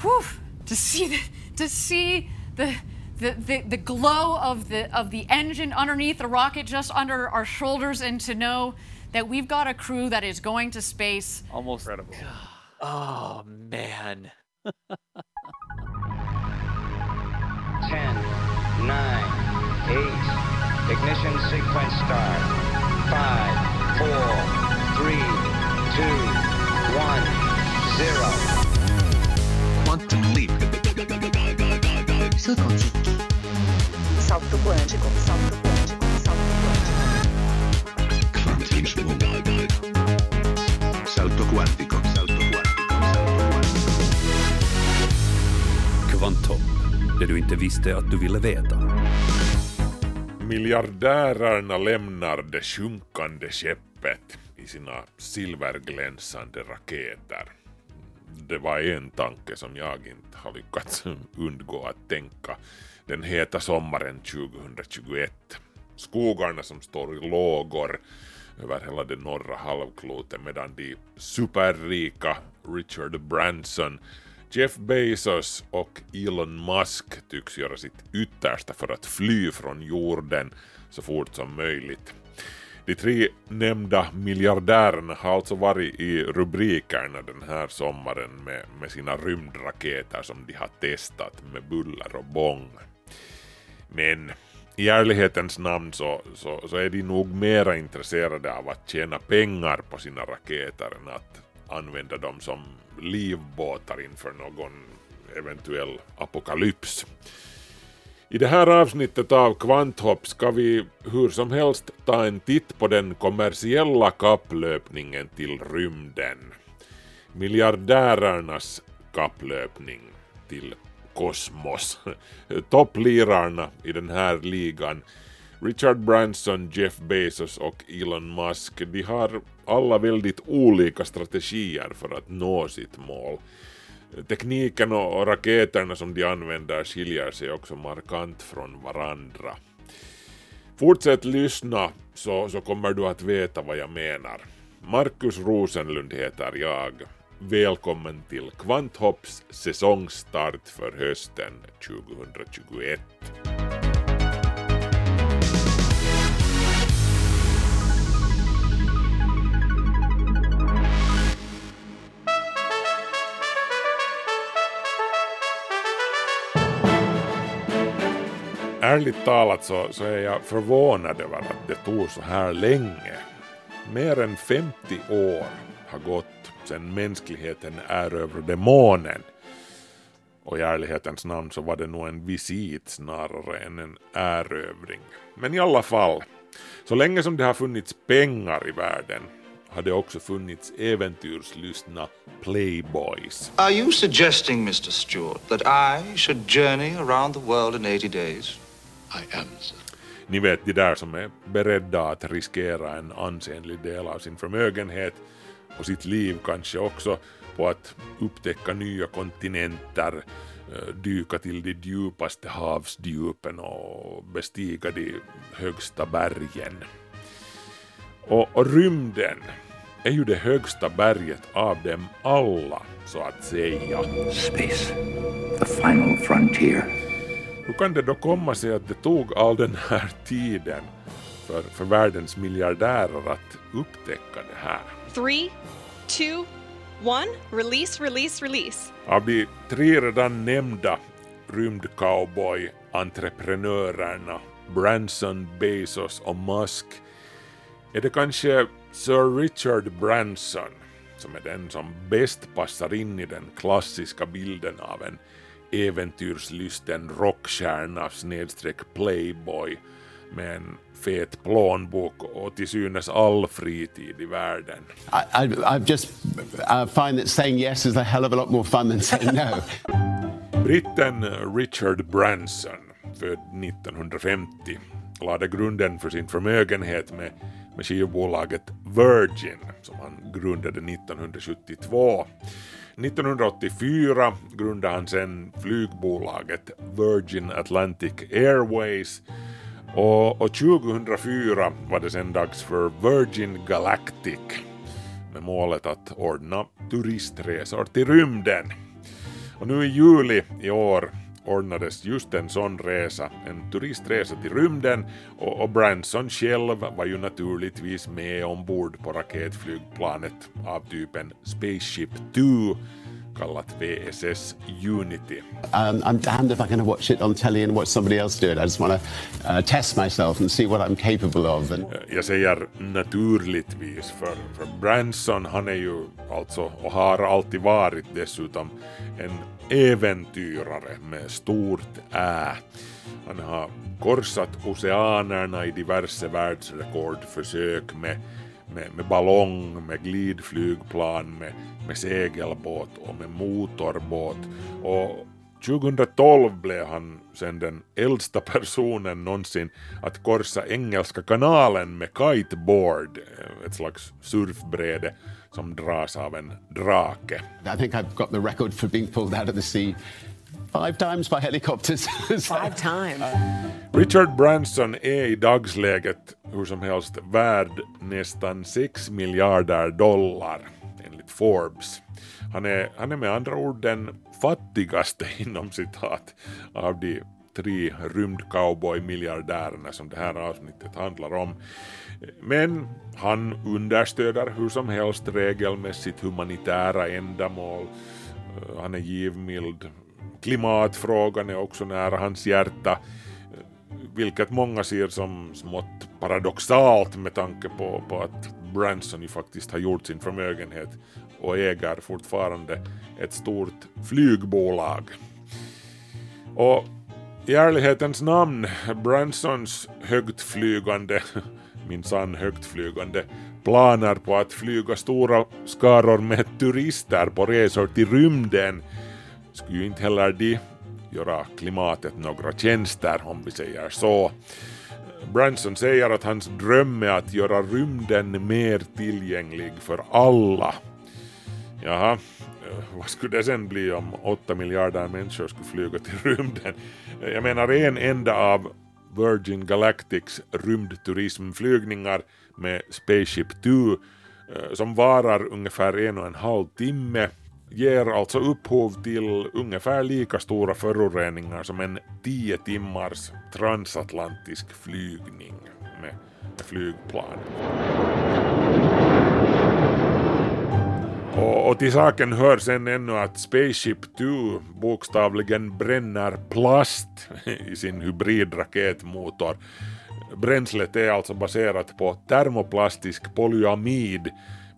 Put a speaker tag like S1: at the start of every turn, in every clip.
S1: whew, to see the, to see the, the, the, the glow of the, of the engine underneath the rocket just under our shoulders and to know that we've got a crew that is going to space.
S2: Almost
S3: incredible.
S2: Oh, man.
S4: 10, 9, 8, ignition sequence start. 5, 4,
S5: 3, 2,
S6: 1, 0.
S7: Salto quântico, salto quântico, salto quântico.
S5: Quantismo. Salto quantico. Salto quântico, Salto quântico,
S8: Kvanthopp, det du inte visste att du ville veta.
S3: Miljardärerna lämnar det sjunkande skeppet i sina silverglänsande raketer. Det var en tanke som jag inte har lyckats undgå att tänka den heta sommaren 2021. Skogarna som står i lågor över hela det norra halvklotet medan de superrika Richard Branson Jeff Bezos och Elon Musk tycks göra sitt yttersta för att fly från jorden så fort som möjligt. De tre nämnda miljardärerna har alltså varit i rubrikerna den här sommaren med, med sina rymdraketer som de har testat med buller och bång. Men i ärlighetens namn så, så, så är de nog mera intresserade av att tjäna pengar på sina raketer än att använda dem som livbåtar inför någon eventuell apokalyps. I det här avsnittet av Kvanthopp ska vi hur som helst ta en titt på den kommersiella kapplöpningen till rymden. Miljardärernas kapplöpning till kosmos. Topplirarna i den här ligan Richard Branson, Jeff Bezos och Elon Musk, de har alla väldigt olika strategier för att nå sitt mål. Tekniken och raketerna som de använder skiljer sig också markant från varandra. Fortsätt lyssna så, så kommer du att veta vad jag menar. Markus Rosenlund heter jag. Välkommen till Kvanthopps säsongstart för hösten 2021. Ärligt talat så, så är jag förvånad över att det tog så här länge. Mer än 50 år har gått sedan mänskligheten erövrade månen. Och i ärlighetens namn så var det nog en visit snarare än en erövring. Men i alla fall, så länge som det har funnits pengar i världen har det också funnits äventyrslystna playboys.
S9: Are you suggesting, Mr. Stewart, that I should journey around the world in 80 days?
S5: I am, sir.
S3: Ni vet de där som är beredda att riskera en ansenlig del av sin förmögenhet och sitt liv kanske också på att upptäcka nya kontinenter, eh, dyka till de djupaste havsdjupen och bestiga de högsta bergen. Och, och rymden är ju det högsta berget av dem alla, så att säga.
S10: Space, the final frontier.
S3: Hur kan det då komma sig att det tog all den här tiden för, för världens miljardärer att upptäcka det här?
S11: Three, two, one. Release, release, release.
S3: Av de tre redan nämnda rymdcowboy-entreprenörerna Branson, Bezos och Musk är det kanske Sir Richard Branson som är den som bäst passar in i den klassiska bilden av en äventyrslysten rockstjärna snedstreck playboy med en fet plånbok och till synes all fritid i världen.
S12: I, I, I just uh, find that saying yes is a hell of a lot more fun than saying no.
S3: Britten Richard Branson, född 1950, lade grunden för sin förmögenhet med, med skivbolaget Virgin som han grundade 1972. 1984 grundade han sen flygbolaget Virgin Atlantic Airways och, och 2004 var det sen dags för Virgin Galactic med målet att ordna turistresor till rymden. Och nu i juli i år ordnades just en sån resa, en turistresa till rymden och, och Branson själv var ju naturligtvis med ombord på raketflygplanet av typen Spaceship 2 kallat VSS Unity.
S12: Um, I'm damned if I'm going to watch it on telly and watch somebody else do it. I just want to uh, test myself and see what I'm capable of. And...
S3: Jag säger naturligtvis för, för Branson han är ju alltså och har alltid varit dessutom en äventyrare med stort Ä. Han har korsat oceanerna i diverse världsrekordförsök med, med, med ballong, med glidflygplan, med, med segelbåt och med motorbåt. Och 2012 blev han sen den äldsta personen någonsin att korsa Engelska kanalen med kiteboard, ett slags surfbräde som dras av en drake.
S12: I think I've got the record for being pulled out of the sea five times by helicopters.
S13: Five times.
S3: Richard Branson är i dagsläget hur som helst värd nästan 6 miljarder dollar enligt Forbes. Han är, han är med andra ord den fattigaste inom citat av de tre rymdcowboy-miljardärerna som det här avsnittet handlar om. Men han understöder hur som helst regelmässigt humanitära ändamål. Eh, han är givmild. Klimatfrågan är också nära hans hjärta eh, vilket många ser som smått paradoxalt med tanke på, på att Branson ju faktiskt har gjort sin förmögenhet och äger fortfarande ett stort flygbolag. Och i ärlighetens namn, Bransons högtflygande, minsann högtflygande, planer på att flyga stora skaror med turister på resor till rymden skulle ju inte heller de göra klimatet några tjänster om vi säger så. Branson säger att hans dröm är att göra rymden mer tillgänglig för alla. Jaha, eh, vad skulle det sen bli om åtta miljarder människor skulle flyga till rymden? Eh, jag menar en enda av Virgin Galactics rymdturismflygningar med Spaceship 2 eh, som varar ungefär en och en halv timme ger alltså upphov till ungefär lika stora föroreningar som en 10 timmars transatlantisk flygning med flygplan. Och, och till saken hör sen ännu att Spaceship 2 bokstavligen bränner plast i sin hybridraketmotor. Bränslet är alltså baserat på termoplastisk polyamid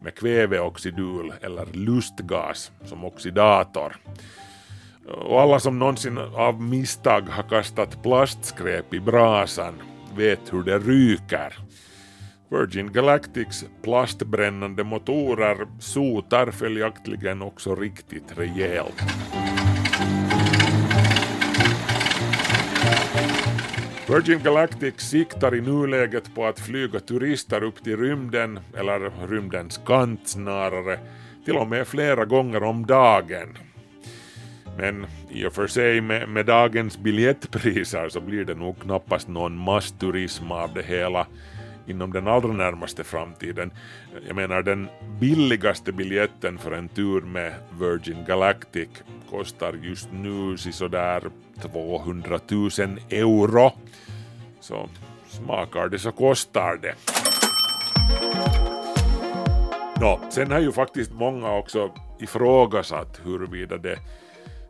S3: med kväveoxidul eller lustgas som oxidator. Och alla som någonsin av misstag har kastat plastskräp i brasan vet hur det ryker. Virgin Galactics plastbrännande motorer sotar följaktligen också riktigt rejält. Virgin Galactic siktar i nuläget på att flyga turister upp till rymden, eller rymdens kant snarare, till och med flera gånger om dagen. Men i och för sig med, med dagens biljettpriser så blir det nog knappast någon massturism av det hela inom den allra närmaste framtiden. Jag menar den billigaste biljetten för en tur med Virgin Galactic kostar just nu sådär 200 000 euro. Så smakar det så kostar det. Nå, sen har ju faktiskt många också ifrågasatt huruvida det,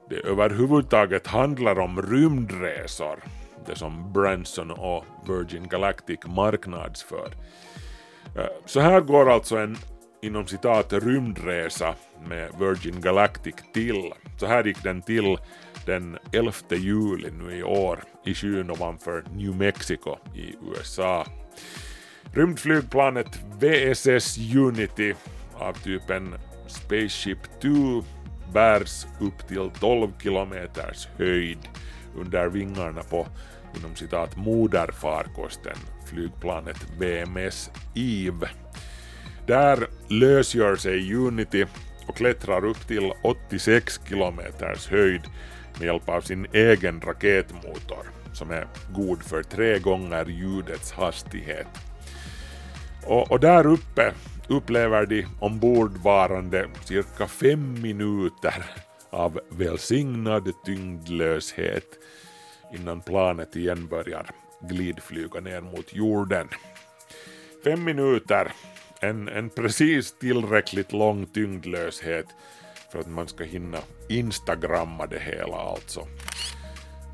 S3: det överhuvudtaget handlar om rymdresor, det som Branson och Virgin Galactic marknadsför. Eh, så här går alltså en inom citat rymdresa med Virgin Galactic till. Så här gick den till den 11 juli nu i år i skyn ovanför New Mexico i USA. Rymdflygplanet VSS Unity av typen Spaceship 2 bärs upp till 12 kilometers höjd under vingarna på inom citat moderfarkosten flygplanet VMS Eve. Där lösgör sig Unity och klättrar upp till 86 kilometers höjd med hjälp av sin egen raketmotor som är god för tre gånger ljudets hastighet. Och, och där uppe upplever de ombordvarande cirka fem minuter av välsignad tyngdlöshet innan planet igen börjar glidflyga ner mot jorden. Fem minuter, en, en precis tillräckligt lång tyngdlöshet för att man ska hinna instagramma det hela alltså.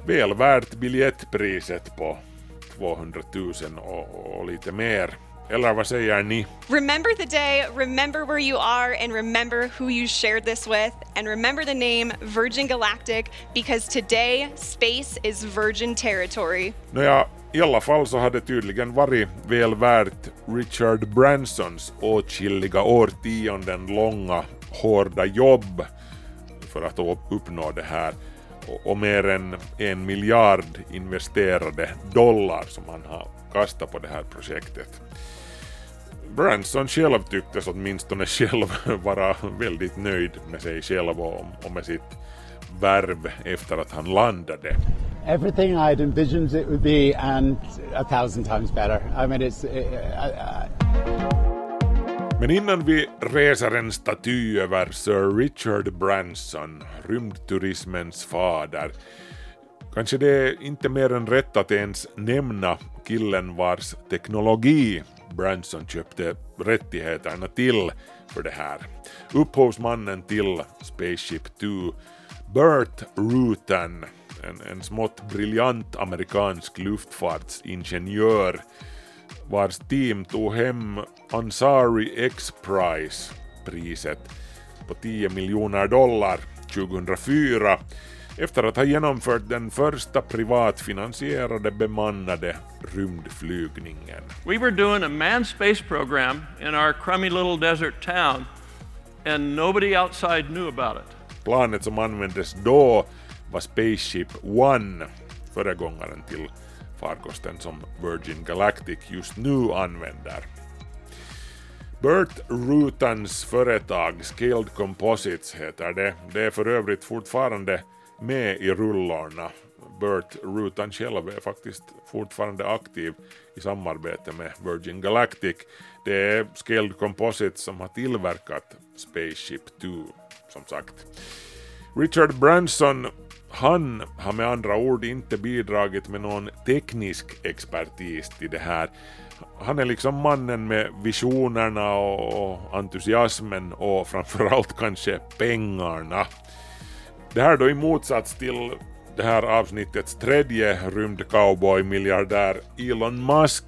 S3: Väl värt biljettpriset på 200 000 och, och lite mer. Eller vad säger ni?
S11: Remember the day, remember where you are, and remember who you shared this with, and remember the name Virgin Galactic because today space is virgin territory.
S3: Nåja, i alla fall så hade tydligen varit väl värt Richard Bransons åtskilliga årtionden långa hårda jobb för att uppnå det här och, och mer än en miljard investerade dollar som han har kastat på det här projektet. Branson själv tycktes åtminstone själv vara väldigt nöjd med sig själv och, och med sitt värv efter att han landade.
S13: Everything I'd envisioned it would be and a thousand times better. I mean it's... Uh, uh,
S3: men innan vi reser en staty över Sir Richard Branson, rymdturismens fader, kanske det är inte mer än rätt att ens nämna killen vars teknologi Branson köpte rättigheterna till för det här. Upphovsmannen till Spaceship 2, Bert Rutan, en, en smått briljant amerikansk luftfartsingenjör vars team tog hem Ansari X-Prize-priset på 10 miljoner dollar 2004 efter att ha genomfört den första privatfinansierade bemannade rymdflygningen.
S14: We were doing a manned space program in our crummy little desert town and nobody outside knew about it.
S3: Planet som användes då var Spaceship One, föregångaren till farkosten som Virgin Galactic just nu använder. Bert Rutans företag Scaled Composites heter det. Det är för övrigt fortfarande med i rullorna. Bert Rutan själv är faktiskt fortfarande aktiv i samarbete med Virgin Galactic. Det är Scaled Composites som har tillverkat Spaceship 2, som sagt. Richard Branson han har med andra ord inte bidragit med någon teknisk expertis till det här. Han är liksom mannen med visionerna och entusiasmen och framförallt kanske pengarna. Det här då i motsats till det här avsnittets tredje rymdcowboy-miljardär Elon Musk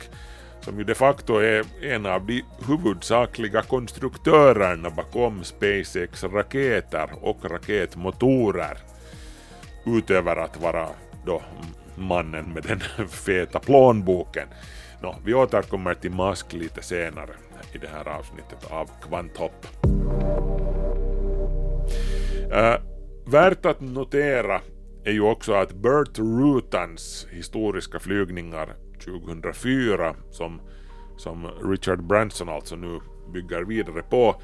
S3: som ju de facto är en av de huvudsakliga konstruktörerna bakom SpaceX raketer och raketmotorer utöver att vara då mannen med den feta plånboken. Nå, vi återkommer till Musk lite senare i det här avsnittet av Kvanthopp. Uh, värt att notera är ju också att Bert Rutans historiska flygningar 2004 som, som Richard Branson alltså nu bygger vidare på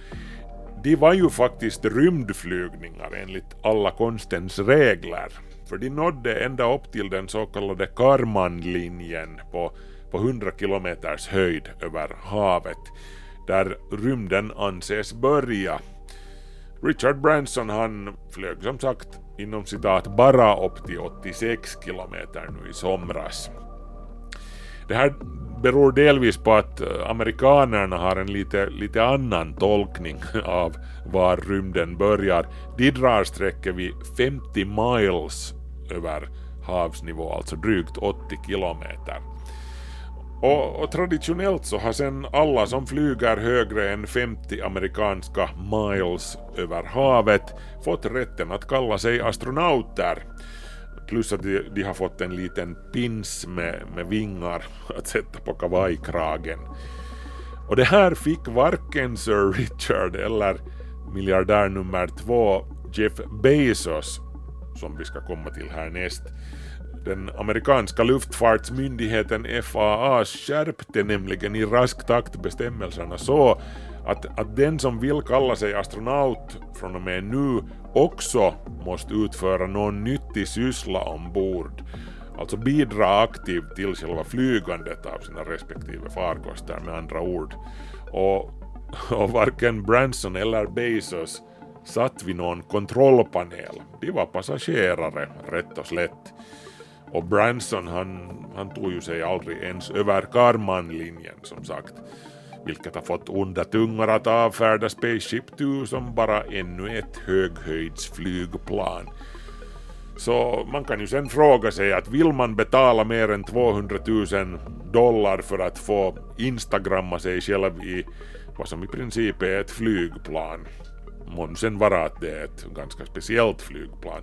S3: de var ju faktiskt rymdflygningar enligt alla konstens regler. För de nådde ända upp till den så kallade Karmanlinjen på, på 100 kilometers höjd över havet, där rymden anses börja. Richard Branson han flög som sagt inom citat bara upp till 86 kilometer nu i somras. Det här beror delvis på att eh, amerikanerna har en lite, lite annan tolkning av var rymden börjar. De drar strecket vid 50 miles över havsnivå, alltså drygt 80 kilometer. Och, och, traditionellt så har sen alla som flyger högre än 50 amerikanska miles över havet fått rätten att kalla sig astronauter. Plus att de, de har fått en liten pins med, med vingar att sätta på kavajkragen. Och det här fick varken Sir Richard eller miljardär nummer två Jeff Bezos, som vi ska komma till härnäst. Den amerikanska luftfartsmyndigheten FAA skärpte nämligen i rask takt bestämmelserna så att, att den som vill kalla sig astronaut från och med nu också måste utföra någon nyttig syssla ombord. Alltså bidra aktivt till själva flygandet av sina respektive farkoster med andra ord. Och, och varken Branson eller Bezos satt vid någon kontrollpanel. De var passagerare, rätt och slätt. Och Branson han, han tog ju sig aldrig ens över Karman-linjen som sagt, vilket har fått onda tungor att avfärda Spaceship 2 som bara ännu ett höghöjdsflygplan. Så man kan ju sen fråga sig att vill man betala mer än 200 000 dollar för att få instagramma sig själv i vad som i princip är ett flygplan, Månsen sen vara att det är ett ganska speciellt flygplan,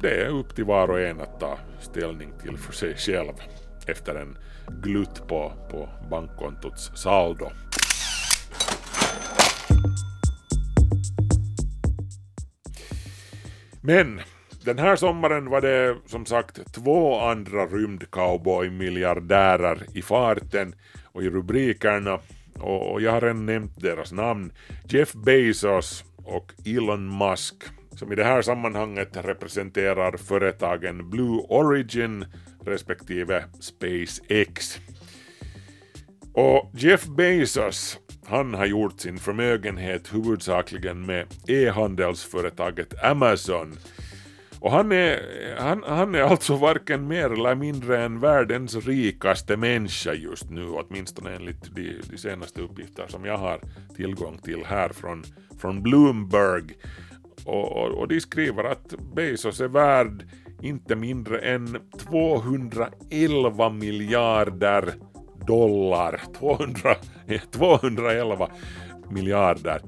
S3: det är upp till var och en att ta ställning till för sig själv efter en glutt på, på bankkontots saldo. Men den här sommaren var det som sagt två andra rymdcowboy-miljardärer i farten och i rubrikerna och jag har redan nämnt deras namn. Jeff Bezos och Elon Musk som i det här sammanhanget representerar företagen Blue Origin respektive SpaceX. Och Jeff Bezos han har gjort sin förmögenhet huvudsakligen med e-handelsföretaget Amazon och han är, han, han är alltså varken mer eller mindre än världens rikaste människa just nu, åtminstone enligt de, de senaste uppgifter som jag har tillgång till här från, från Bloomberg. Och, och, och de skriver att Bezos är värd inte mindre än 211 miljarder dollar. 200, 211 miljarder.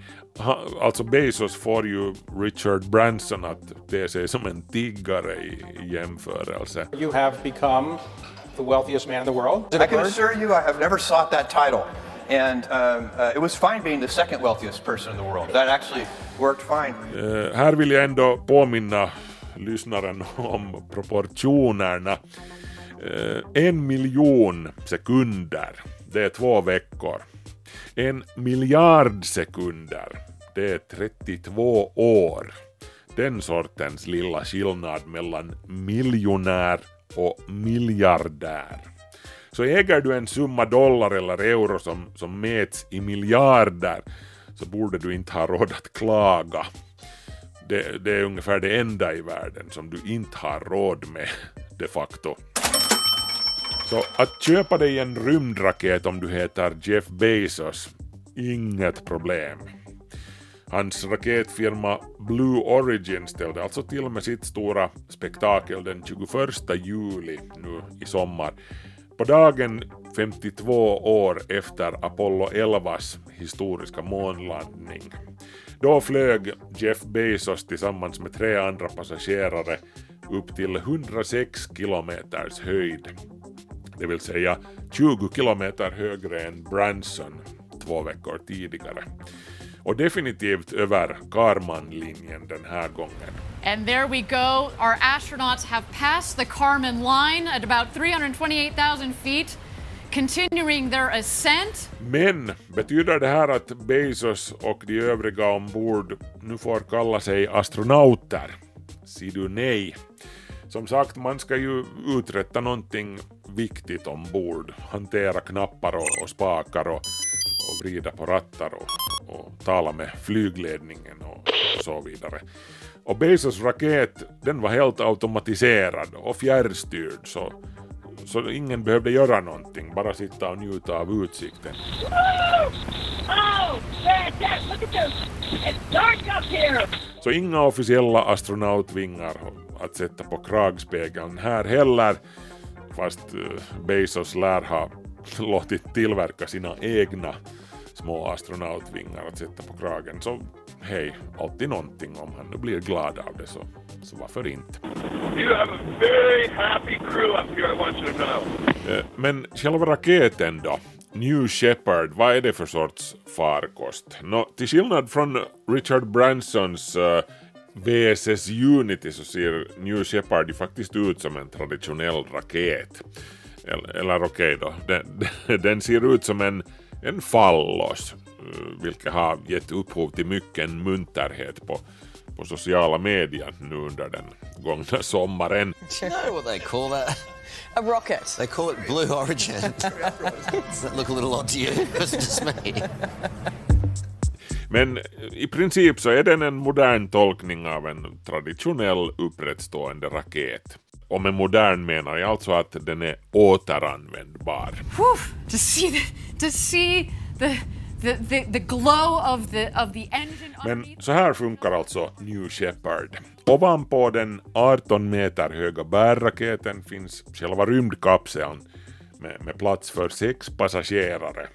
S3: Alltså Bezos får ju Richard Branson att te sig som en tiggare i, jämförelse.
S15: You have become the wealthiest man in the world.
S16: I can assure you I have never sought that title. And um, uh, it was fine being the second wealthiest person in the world. That actually worked fine.
S3: Uh, här vill jag ändå påminna lyssnaren om proportionerna. Uh, en miljon sekunder, det är två veckor. En miljard sekunder, det är 32 år. Den sortens lilla skillnad mellan miljonär och miljardär. Så äger du en summa dollar eller euro som, som mäts i miljarder så borde du inte ha råd att klaga. Det, det är ungefär det enda i världen som du inte har råd med de facto. Så att köpa dig en rymdraket om du heter Jeff Bezos, inget problem. Hans raketfirma Blue Origin ställde alltså till med sitt stora spektakel den 21 juli nu i sommar. På dagen 52 år efter Apollo 11s historiska månlandning. Då flög Jeff Bezos tillsammans med tre andra passagerare upp till 106 kilometers höjd det vill säga 20 kilometer högre än Branson två veckor tidigare. Och definitivt över Karman-linjen den här gången.
S1: And there we go. Our astronauts have passed the Karman line at about 328,000 feet, continuing their ascent.
S3: Men betyder det här att Bezos och de övriga ombord nu får kalla sig astronauter? Si du nej. Som sagt, man ska ju uträtta någonting viktigt ombord. Hantera knappar och, och spakar och, och vrida på rattar och, och tala med flygledningen och, så vidare. Och Bezos raket, den var helt automatiserad och fjärrstyrd så, så ingen behövde göra någonting, bara sitta och njuta av utsikten. Så inga officiella astronautvingar att sätta på kragspegeln här heller, fast eh, Bezos lär ha låtit tillverka sina egna små astronautvingar att sätta på kragen. Så hej, alltid någonting om han nu blir glad av det så, så varför inte.
S17: You have a very happy crew up here I want you to know.
S3: Uh, men själva raketen då? New Shepard, vad är det för sorts farkost? Nå, till skillnad från Richard Bransons uh, VSS Unity så ser New Shepard ju faktiskt ut som en traditionell raket. Eller, eller okej okay då, den, den, ser ut som en, en fallos, vilket har gett upphov till mycket munterhet på, på sociala medier nu under den gångna sommaren.
S18: Do you know what they call that? A rocket. They call it Blue Origin. Does that look a little odd to you? It's just me.
S3: Men i princip så är den en modern tolkning av en traditionell upprättstående raket. Och med modern menar jag alltså att den är återanvändbar.
S1: Whew, to see the, to see the, the, the, the glow of the, of the engine
S3: Men så här funkar alltså New Shepard. Ovanpå den 18 meter höga bärraketen finns själva rymdkapseln med, med plats för sex passagerare.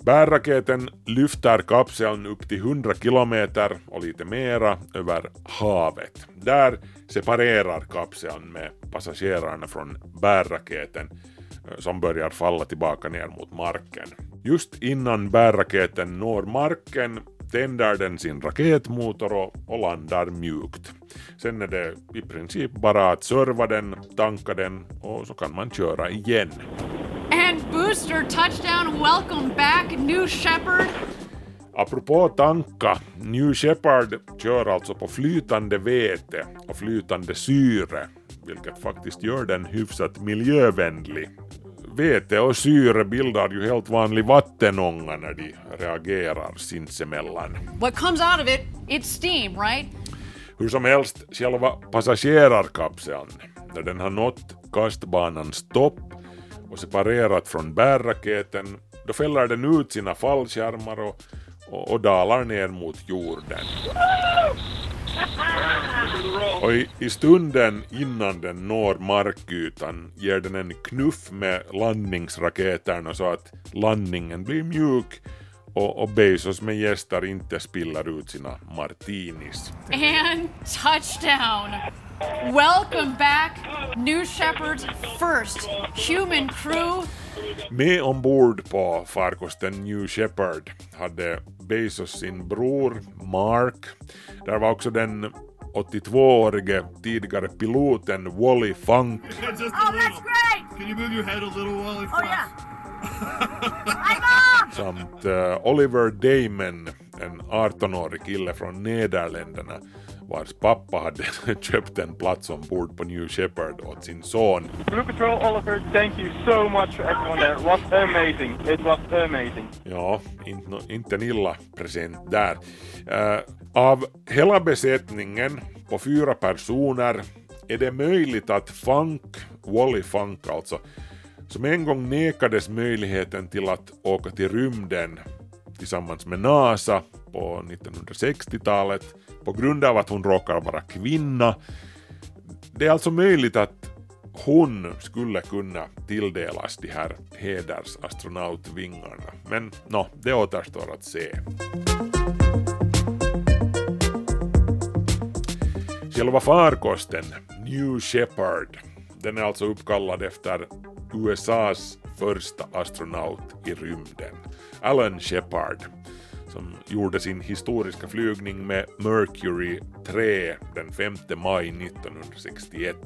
S3: Bärraketen lyfter kapseln upp till 100 kilometer och lite mera över havet. Där separerar kapseln med passagerarna från bärraketen eh, som börjar falla tillbaka ner mot marken. Just innan bärraketen når marken tänder den sin raketmotor och, och landar mjukt. Sen är det i princip bara att serva den, tanka den och så kan man köra igen.
S1: And booster touchdown, welcome back, New Shepard.
S3: Apropå tanka, New Shepard kör alltså på flytande vete och flytande syre, vilket faktiskt gör den hyfsat miljövänlig. Vete och syre bildar ju helt vanlig vattenånga när de reagerar sinsemellan.
S1: What comes out of it, it's steam, right?
S3: Hur som helst, själva passagerarkapseln, när den har nått kastbanans topp och separerat från bärraketen, då fäller den ut sina fallskärmar och, och, och dalar ner mot jorden. Och i, i stunden innan den når markytan ger den en knuff med landningsraketerna så att landningen blir mjuk och, och Bezos med gäster inte spiller ut sina martinis.
S1: And touchdown. Welcome back, New Shepard's first human crew.
S3: Med ombord på farkosten New Shepard hade Bezos sin bror Mark. Där var också den 82-årige tidigare piloten Wally Funk
S17: Oh, that's great! Can you move your head a little, Wally? Oh, yeah.
S3: samt eh, Oliver Damon, en 18-årig kille från Nederländerna vars pappa hade köpt en plats ombord på New Shepard åt sin son.
S19: Blue Patrol Oliver, thank you so much for everyone there. It was amazing. It was amazing.
S3: Ja, inte, inte en illa present där. Eh, av hela besättningen på fyra personer är det möjligt att Funk, Wally Funk alltså, som en gång nekades möjligheten till att åka till rymden tillsammans med NASA på 1960-talet på grund av att hon råkar vara kvinna. Det är alltså möjligt att hon skulle kunna tilldelas de här hedersastronautvingarna. Men nå, det återstår att se. Själva farkosten, New Shepard, den är alltså uppkallad efter USAs första astronaut i rymden, Alan Shepard, som gjorde sin historiska flygning med Mercury 3 den 5 maj 1961.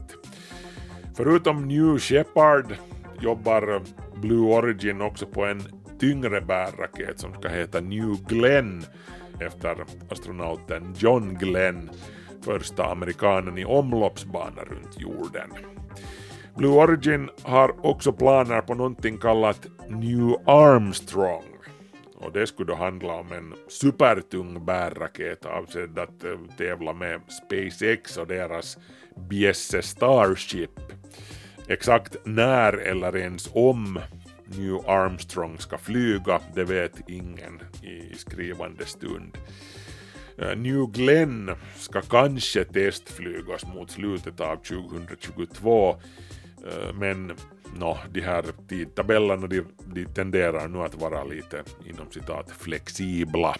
S3: Förutom New Shepard jobbar Blue Origin också på en tyngre bärraket som ska heta New Glenn efter astronauten John Glenn, första amerikanen i omloppsbana runt jorden. Blue Origin har också planer på någonting kallat New Armstrong och det skulle då handla om en supertung bärraket avsedd att eh, tävla med SpaceX och deras bjässe Starship. Exakt när eller ens om New Armstrong ska flyga, det vet ingen i skrivande stund. Eh, New Glenn ska kanske testflygas mot slutet av 2022 Eh, men nå, de här tidtabellerna de, de tenderar nu att vara lite inom citat flexibla.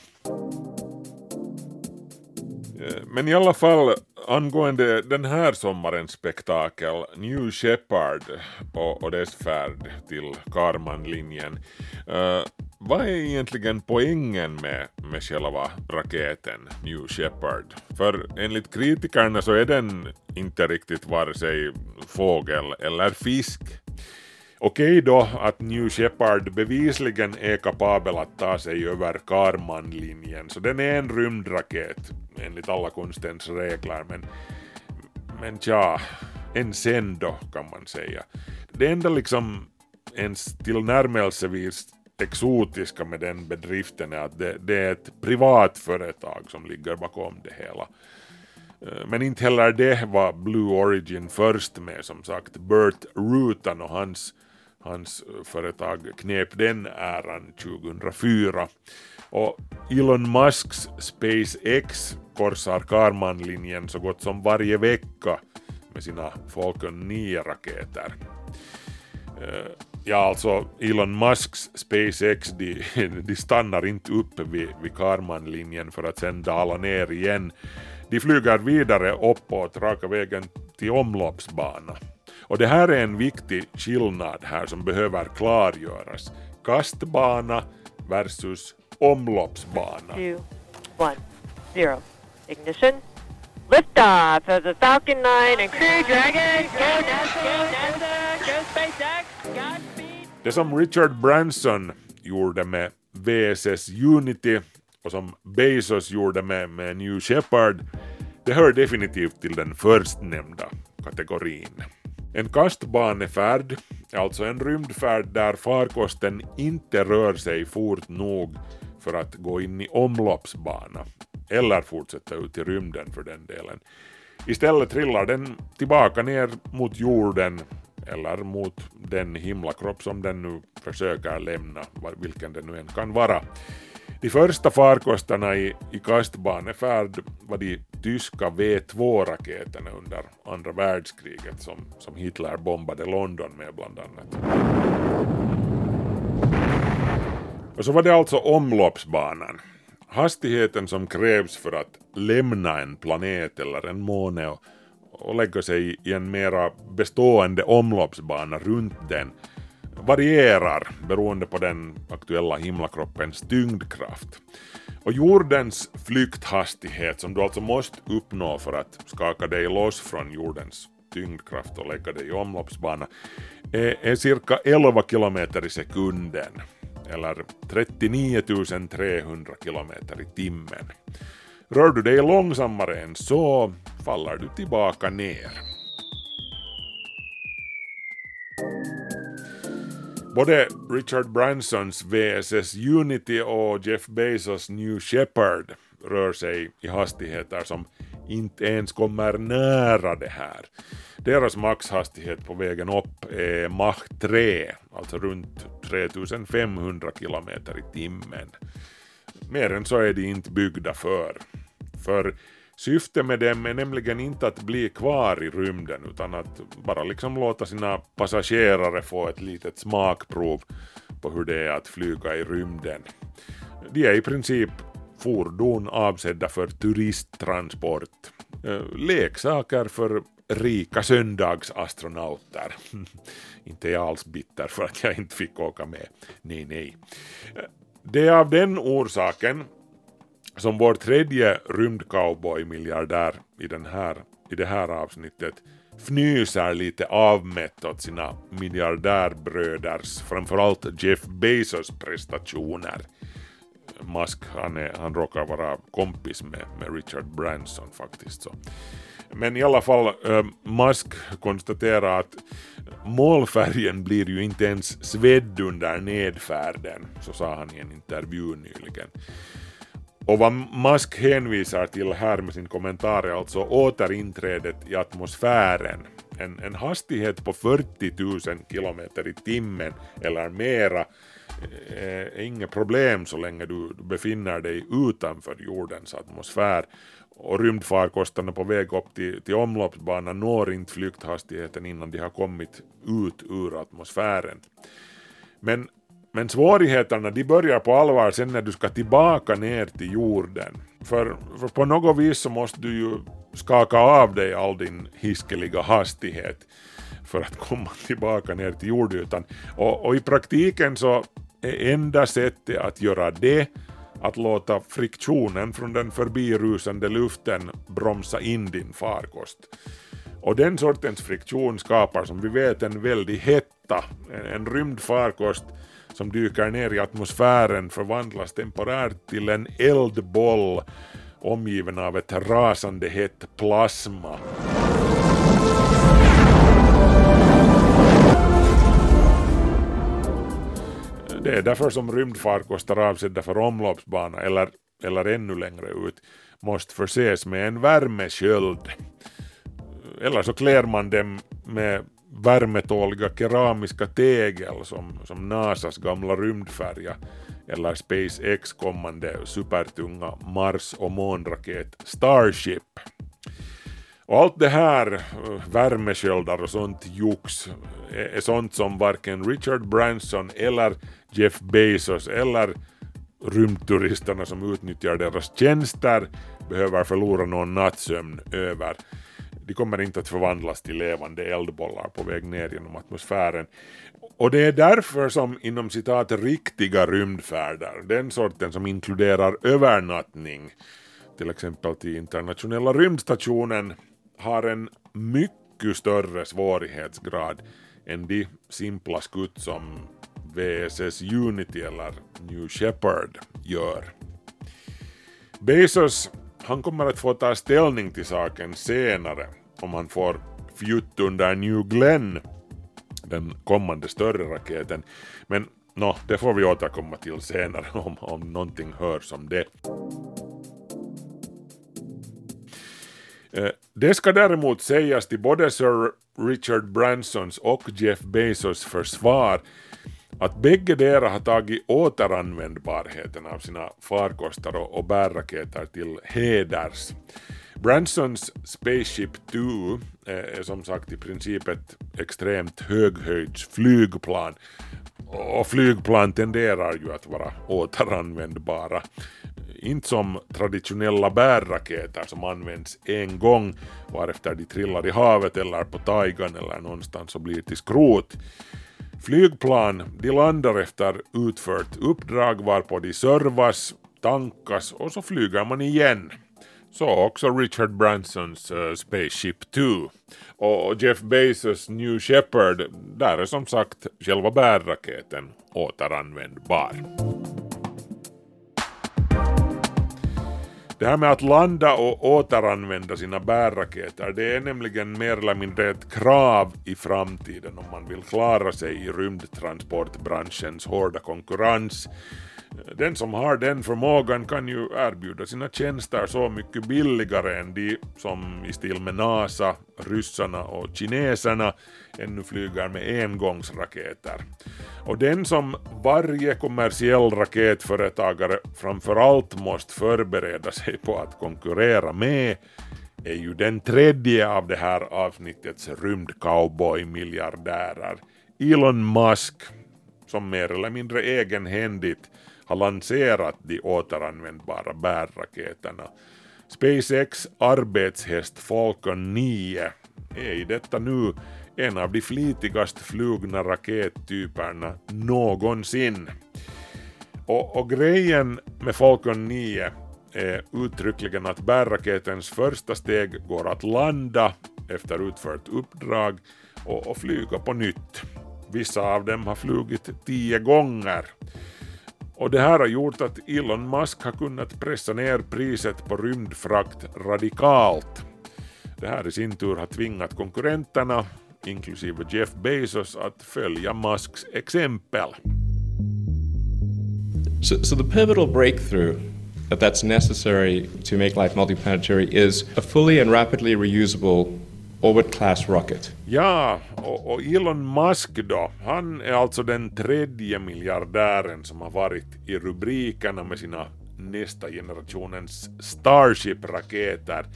S3: Eh, men i alla fall angående den här sommarens spektakel New Shepard och dess färd till Karmanlinjen. Eh, vad är egentligen poängen med, med själva raketen New Shepard? För enligt kritikerna så är den inte riktigt vare sig fågel eller fisk. Okej då att New Shepard bevisligen är kapabel att ta sig över Karmanlinjen, så den är en rymdraket enligt alla konstens regler, men, men tja, en sen då kan man säga. Det enda liksom ens tillnärmelsevis exotiska med den bedriften är att det, det är ett privat företag som ligger bakom det hela. Eh, men inte heller det var Blue Origin först med som sagt. Bert Rutan och hans, hans eh, företag knep den äran 2004. Och Elon Musks SpaceX korsar Karman-linjen så gott som varje vecka med sina Falcon 9-raketer. Eh, Ja, alltså Elon Musks SpaceX, de, de stannar inte upp vid, vid Karman-linjen för att sen dala ner igen. De flyger vidare uppåt raka vägen till omloppsbana. Och det här är en viktig skillnad här som behöver klargöras. Kastbana versus omloppsbana.
S20: two, one, zero. Ignition. Liftoff of the Falcon 9 and Crew Dragon. Go NASA, go NASA, go SpaceX. Godspeed.
S3: Det som Richard Branson gjorde med VSS Unity och som Bezos gjorde med, med New Shepard, det hör definitivt till den förstnämnda kategorin. En kastbanefärd är alltså en rymdfärd där farkosten inte rör sig fort nog för att gå in i omloppsbana, eller fortsätta ut i rymden för den delen. Istället trillar den tillbaka ner mot jorden eller mot den himlakropp som den nu försöker lämna, vilken det nu än kan vara. De första farkosterna i, i kastbanefärd var de tyska V2-raketerna under andra världskriget som, som Hitler bombade London med bland annat. Och så var det alltså omloppsbanan. Hastigheten som krävs för att lämna en planet eller en måne och, och lägga sig i en mera bestående omloppsbana runt den varierar beroende på den aktuella himlakroppens tyngdkraft. Och jordens flykthastighet som du alltså måste uppnå för att skaka dig loss från jordens tyngdkraft och lägga dig i omloppsbana är, är cirka 11 kilometer i sekunden eller 39 300 kilometer i timmen. Rör du dig långsammare än så faller du tillbaka ner. Både Richard Bransons VSS Unity och Jeff Bezos New Shepard rör sig i hastigheter som inte ens kommer nära det här. Deras maxhastighet på vägen upp är Mach 3, alltså runt 3500 kilometer i timmen. Mer än så är de inte byggda för. För syftet med dem är nämligen inte att bli kvar i rymden utan att bara liksom låta sina passagerare få ett litet smakprov på hur det är att flyga i rymden. De är i princip fordon avsedda för turisttransport. Eh, leksaker för rika söndagsastronauter. inte är jag alls bitter för att jag inte fick åka med. Nej, nej. Eh, det är av den orsaken som vår tredje rymdcowboy-miljardär i, den här, i det här avsnittet fnyser lite avmätt åt sina miljardärbröders, framförallt Jeff Bezos prestationer. Musk, han, är, han råkar vara kompis med, med Richard Branson faktiskt. Så. Men i alla fall, eh, Musk konstaterar att målfärgen blir ju inte ens svedd under nedfärden, så sa han i en intervju nyligen. Och vad Musk hänvisar till här med sin kommentar är alltså återinträdet i atmosfären. En, en hastighet på 40 000 kilometer i timmen eller mera eh, är inget problem så länge du befinner dig utanför jordens atmosfär och rymdfarkosterna på väg upp till, till omloppsbanan når inte flykthastigheten innan de har kommit ut ur atmosfären. Men, men svårigheterna de börjar på allvar sen när du ska tillbaka ner till jorden. För, för på något vis så måste du ju skaka av dig all din hiskeliga hastighet för att komma tillbaka ner till jordytan. Och, och i praktiken så är enda sättet att göra det att låta friktionen från den förbirusande luften bromsa in din farkost. Och den sortens friktion skapar som vi vet en väldig hetta. En, en rymdfarkost som dyker ner i atmosfären förvandlas temporärt till en eldboll omgiven av ett rasande hett plasma. Det är därför som rymdfarkoster avsedda för omloppsbana eller, eller ännu längre ut måste förses med en värmesköld. Eller så klär man dem med värmetåliga keramiska tegel som, som NASAs gamla rymdfärja eller SpaceX kommande supertunga Mars och månraket Starship. Och allt det här, eh, värmesköldar och sånt jox, eh, är sånt som varken Richard Branson eller Jeff Bezos eller rymdturisterna som utnyttjar deras tjänster behöver förlora någon nattsömn över. De kommer inte att förvandlas till levande eldbollar på väg ner genom atmosfären. Och det är därför som inom citat riktiga rymdfärder, den sorten som inkluderar övernattning, till exempel till internationella rymdstationen, har en mycket större svårighetsgrad än de simpla skutt som VSS Unity eller New Shepard gör. Bezos han kommer att få ta ställning till saken senare om han får fjutt under New Glenn, den kommande större raketen. Men no, det får vi återkomma till senare om, om någonting hörs om det. Eh, det ska däremot sägas till både Sir Richard Bransons och Jeff Bezos försvar att bägge dera har tagit återanvändbarheten av sina farkoster och, och bärraketer till heders. Bransons Spaceship 2 eh, är som sagt i princip ett extremt höghöjdsflygplan och flygplan tenderar ju att vara återanvändbara. Inte som traditionella bärraketer som används en gång varefter de trillar i havet eller på taigan eller någonstans och blir till skrot. Flygplan de landar efter utfört uppdrag varpå de servas, tankas och så flyger man igen. Så också Richard Bransons uh, Spaceship 2. Och Jeff Bezos New Shepard, där är som sagt själva bärraketen återanvändbar. Det här med att landa och återanvända sina bärraketer, det är nämligen mer eller mindre ett krav i framtiden om man vill klara sig i rymdtransportbranschens hårda konkurrens. Den som har den förmågan kan ju erbjuda sina tjänster så mycket billigare än de som i stil med NASA, ryssarna och kineserna ännu flyger med engångsraketer. Och den som varje kommersiell raketföretagare framförallt måste förbereda sig på att konkurrera med är ju den tredje av det här avsnittets rymdcowboy-miljardärer, Elon Musk, som mer eller mindre egenhändigt har lanserat de återanvändbara bärraketerna. SpaceX arbetshäst Falcon 9 är i detta nu en av de flitigast flugna rakettyperna någonsin. Och, och grejen med Falcon 9 är uttryckligen att bärraketens första steg går att landa efter utfört uppdrag och, och flyga på nytt. Vissa av dem har flugit tio gånger. Och det här har gjort att Elon Musk har kunnat pressa ner priset på rymdfrakt radikalt. Det här i sin tur har tvingat konkurrenterna, inklusive Jeff Bezos, att följa Musks exempel.
S21: So, so the pivotal breakthrough that that's necessary to make life multiplanetary is a fully and rapidly reusable orbit class rocket.
S3: Ja, och, och, Elon Musk då, han är alltså den tredje miljardären som har varit i rubrikerna med sina nästa generationens Starship-raketer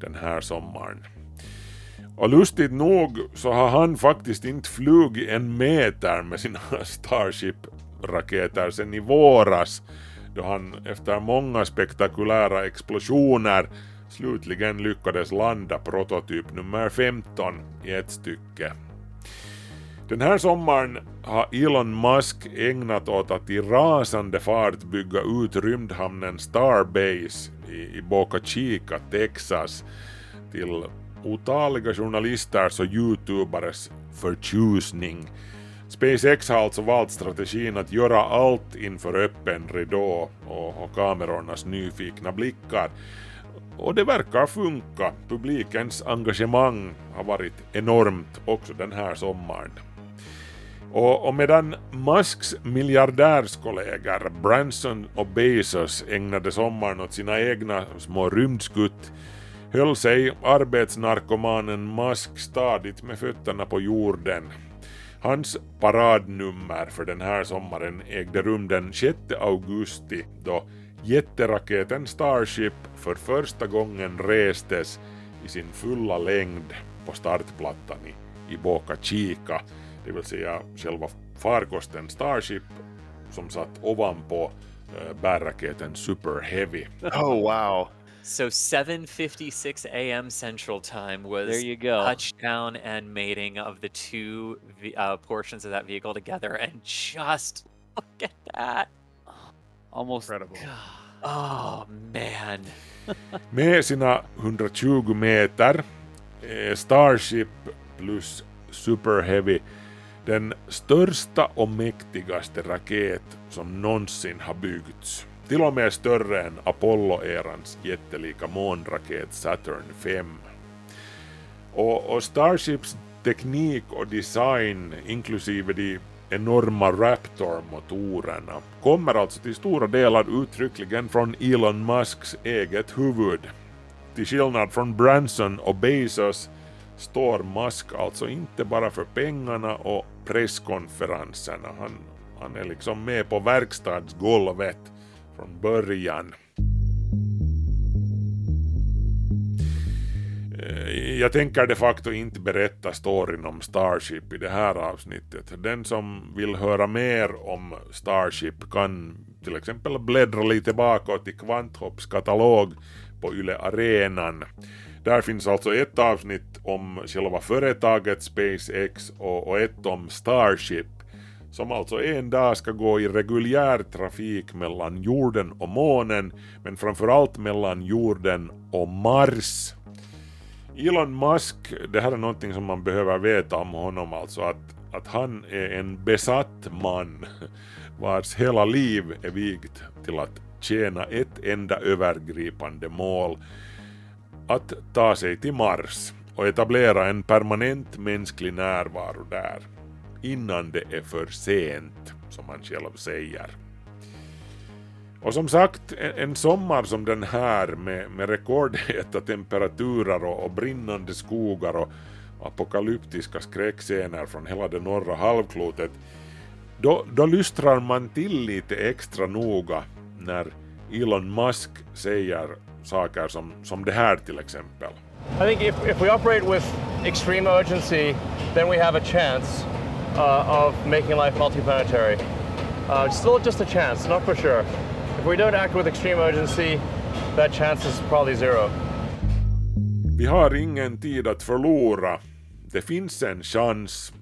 S3: den här sommaren. Och lustigt nog så har han faktiskt inte flugit en meter med sina Starship-raketer sen i våras då han efter många spektakulära explosioner slutligen lyckades landa prototyp nummer 15 i ett stycke. Den här sommaren har Elon Musk ägnat åt att i rasande fart bygga ut rymdhamnen Starbase i Boca Chica, Texas till otaliga journalisters och youtubares förtjusning. SpaceX har alltså valt strategin att göra allt inför öppen ridå och, och kamerornas nyfikna blickar. Och det verkar funka. Publikens engagemang har varit enormt också den här sommaren. Och, och medan Musks miljardärskollegor Branson och Bezos ägnade sommaren åt sina egna små rymdskutt höll sig arbetsnarkomanen Musk stadigt med fötterna på jorden. Hans paradnummer för den här sommaren ägde rum den 6 augusti då jätteraketen Starship för första gången restes i sin fulla längd på startplattan i, i Boca Chica, det vill säga själva farkosten Starship som satt ovanpå uh, bärraketen Super Heavy.
S22: Oh wow. So 7:56 a.m. Central Time was
S23: There you go.
S22: touchdown and mating of the two uh, portions of that vehicle together, and just look at that.
S23: Almost incredible.
S22: Oh man.
S3: Med sina 120 meter är Starship plus Super Heavy den största och mäktigaste raket som någonsin har byggts. Till och med större än Apollo-erans jättelika månraket Saturn 5. Och, och Starships teknik och design, inklusive de enorma Raptor-motorerna, kommer alltså till stora delar uttryckligen från Elon Musks eget huvud. Till skillnad från Branson och Bezos står Musk alltså inte bara för pengarna och presskonferenserna. Han, han är liksom med på verkstadsgolvet från början. Jag tänker de facto inte berätta storyn om Starship i det här avsnittet. Den som vill höra mer om Starship kan till exempel bläddra lite bakåt i Kvanthopps katalog på Yle Arenan. Där finns alltså ett avsnitt om själva företaget SpaceX och, ett om Starship som alltså en dag ska gå i reguljär trafik mellan jorden och månen men framförallt mellan jorden och Mars. Elon Musk, det här är någonting som man behöver veta om honom alltså, att, att han är en besatt man vars hela liv är vigt till att tjäna ett enda övergripande mål, att ta sig till Mars och etablera en permanent mänsklig närvaro där, innan det är för sent, som han själv säger. Och som sagt, en, sommar som den här med, med rekordheta temperaturer och, och brinnande skogar och apokalyptiska skräckscener från hela det norra halvklotet, då, då lystrar man till lite extra noga när Elon Musk säger saker som, som det här till exempel.
S24: I think if, if we operate with extreme urgency, then we have a chance uh, of making life multiplanetary. Uh, still just a chance, not for sure. If we don't act with extreme urgency, that chance is probably zero.
S3: Vi har ingen tid att förlora. Det finns en chans,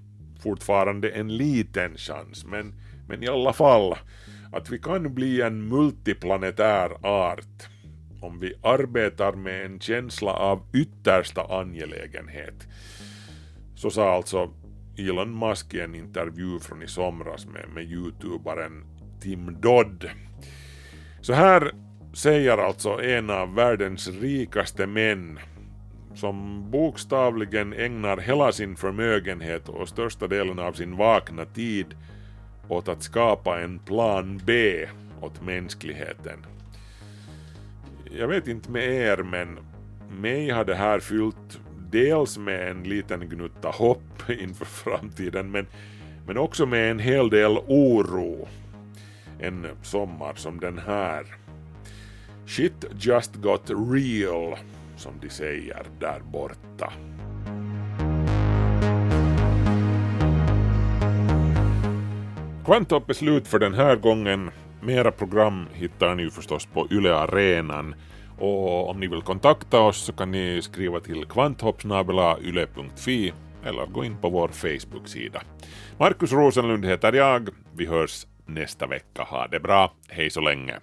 S3: fortfarande en liten chans, men, men i alla fall att vi kan bli en multiplanetär art om vi arbetar med en känsla av yttersta angelägenhet. Så sa alltså Elon Musk i en intervju från i somras med, med youtubaren Tim Dodd. Så här säger alltså en av världens rikaste män som bokstavligen ägnar hela sin förmögenhet och största delen av sin vakna tid åt att skapa en plan B åt mänskligheten. Jag vet inte med er, men mig har det här fyllt dels med en liten gnutta hopp inför framtiden, men, men också med en hel del oro. En sommar som den här. Shit just got real, som de säger där borta. Kvanthopp är slut för den här gången. Mera program hittar ni ju förstås på Yle Arenan. Och om ni vill kontakta oss så kan ni skriva till kvanthoppsnabelayle.fi eller gå in på vår Facebook-sida. Markus Rosenlund heter jag. Vi hörs nästa vecka. Ha det bra. Hej så länge.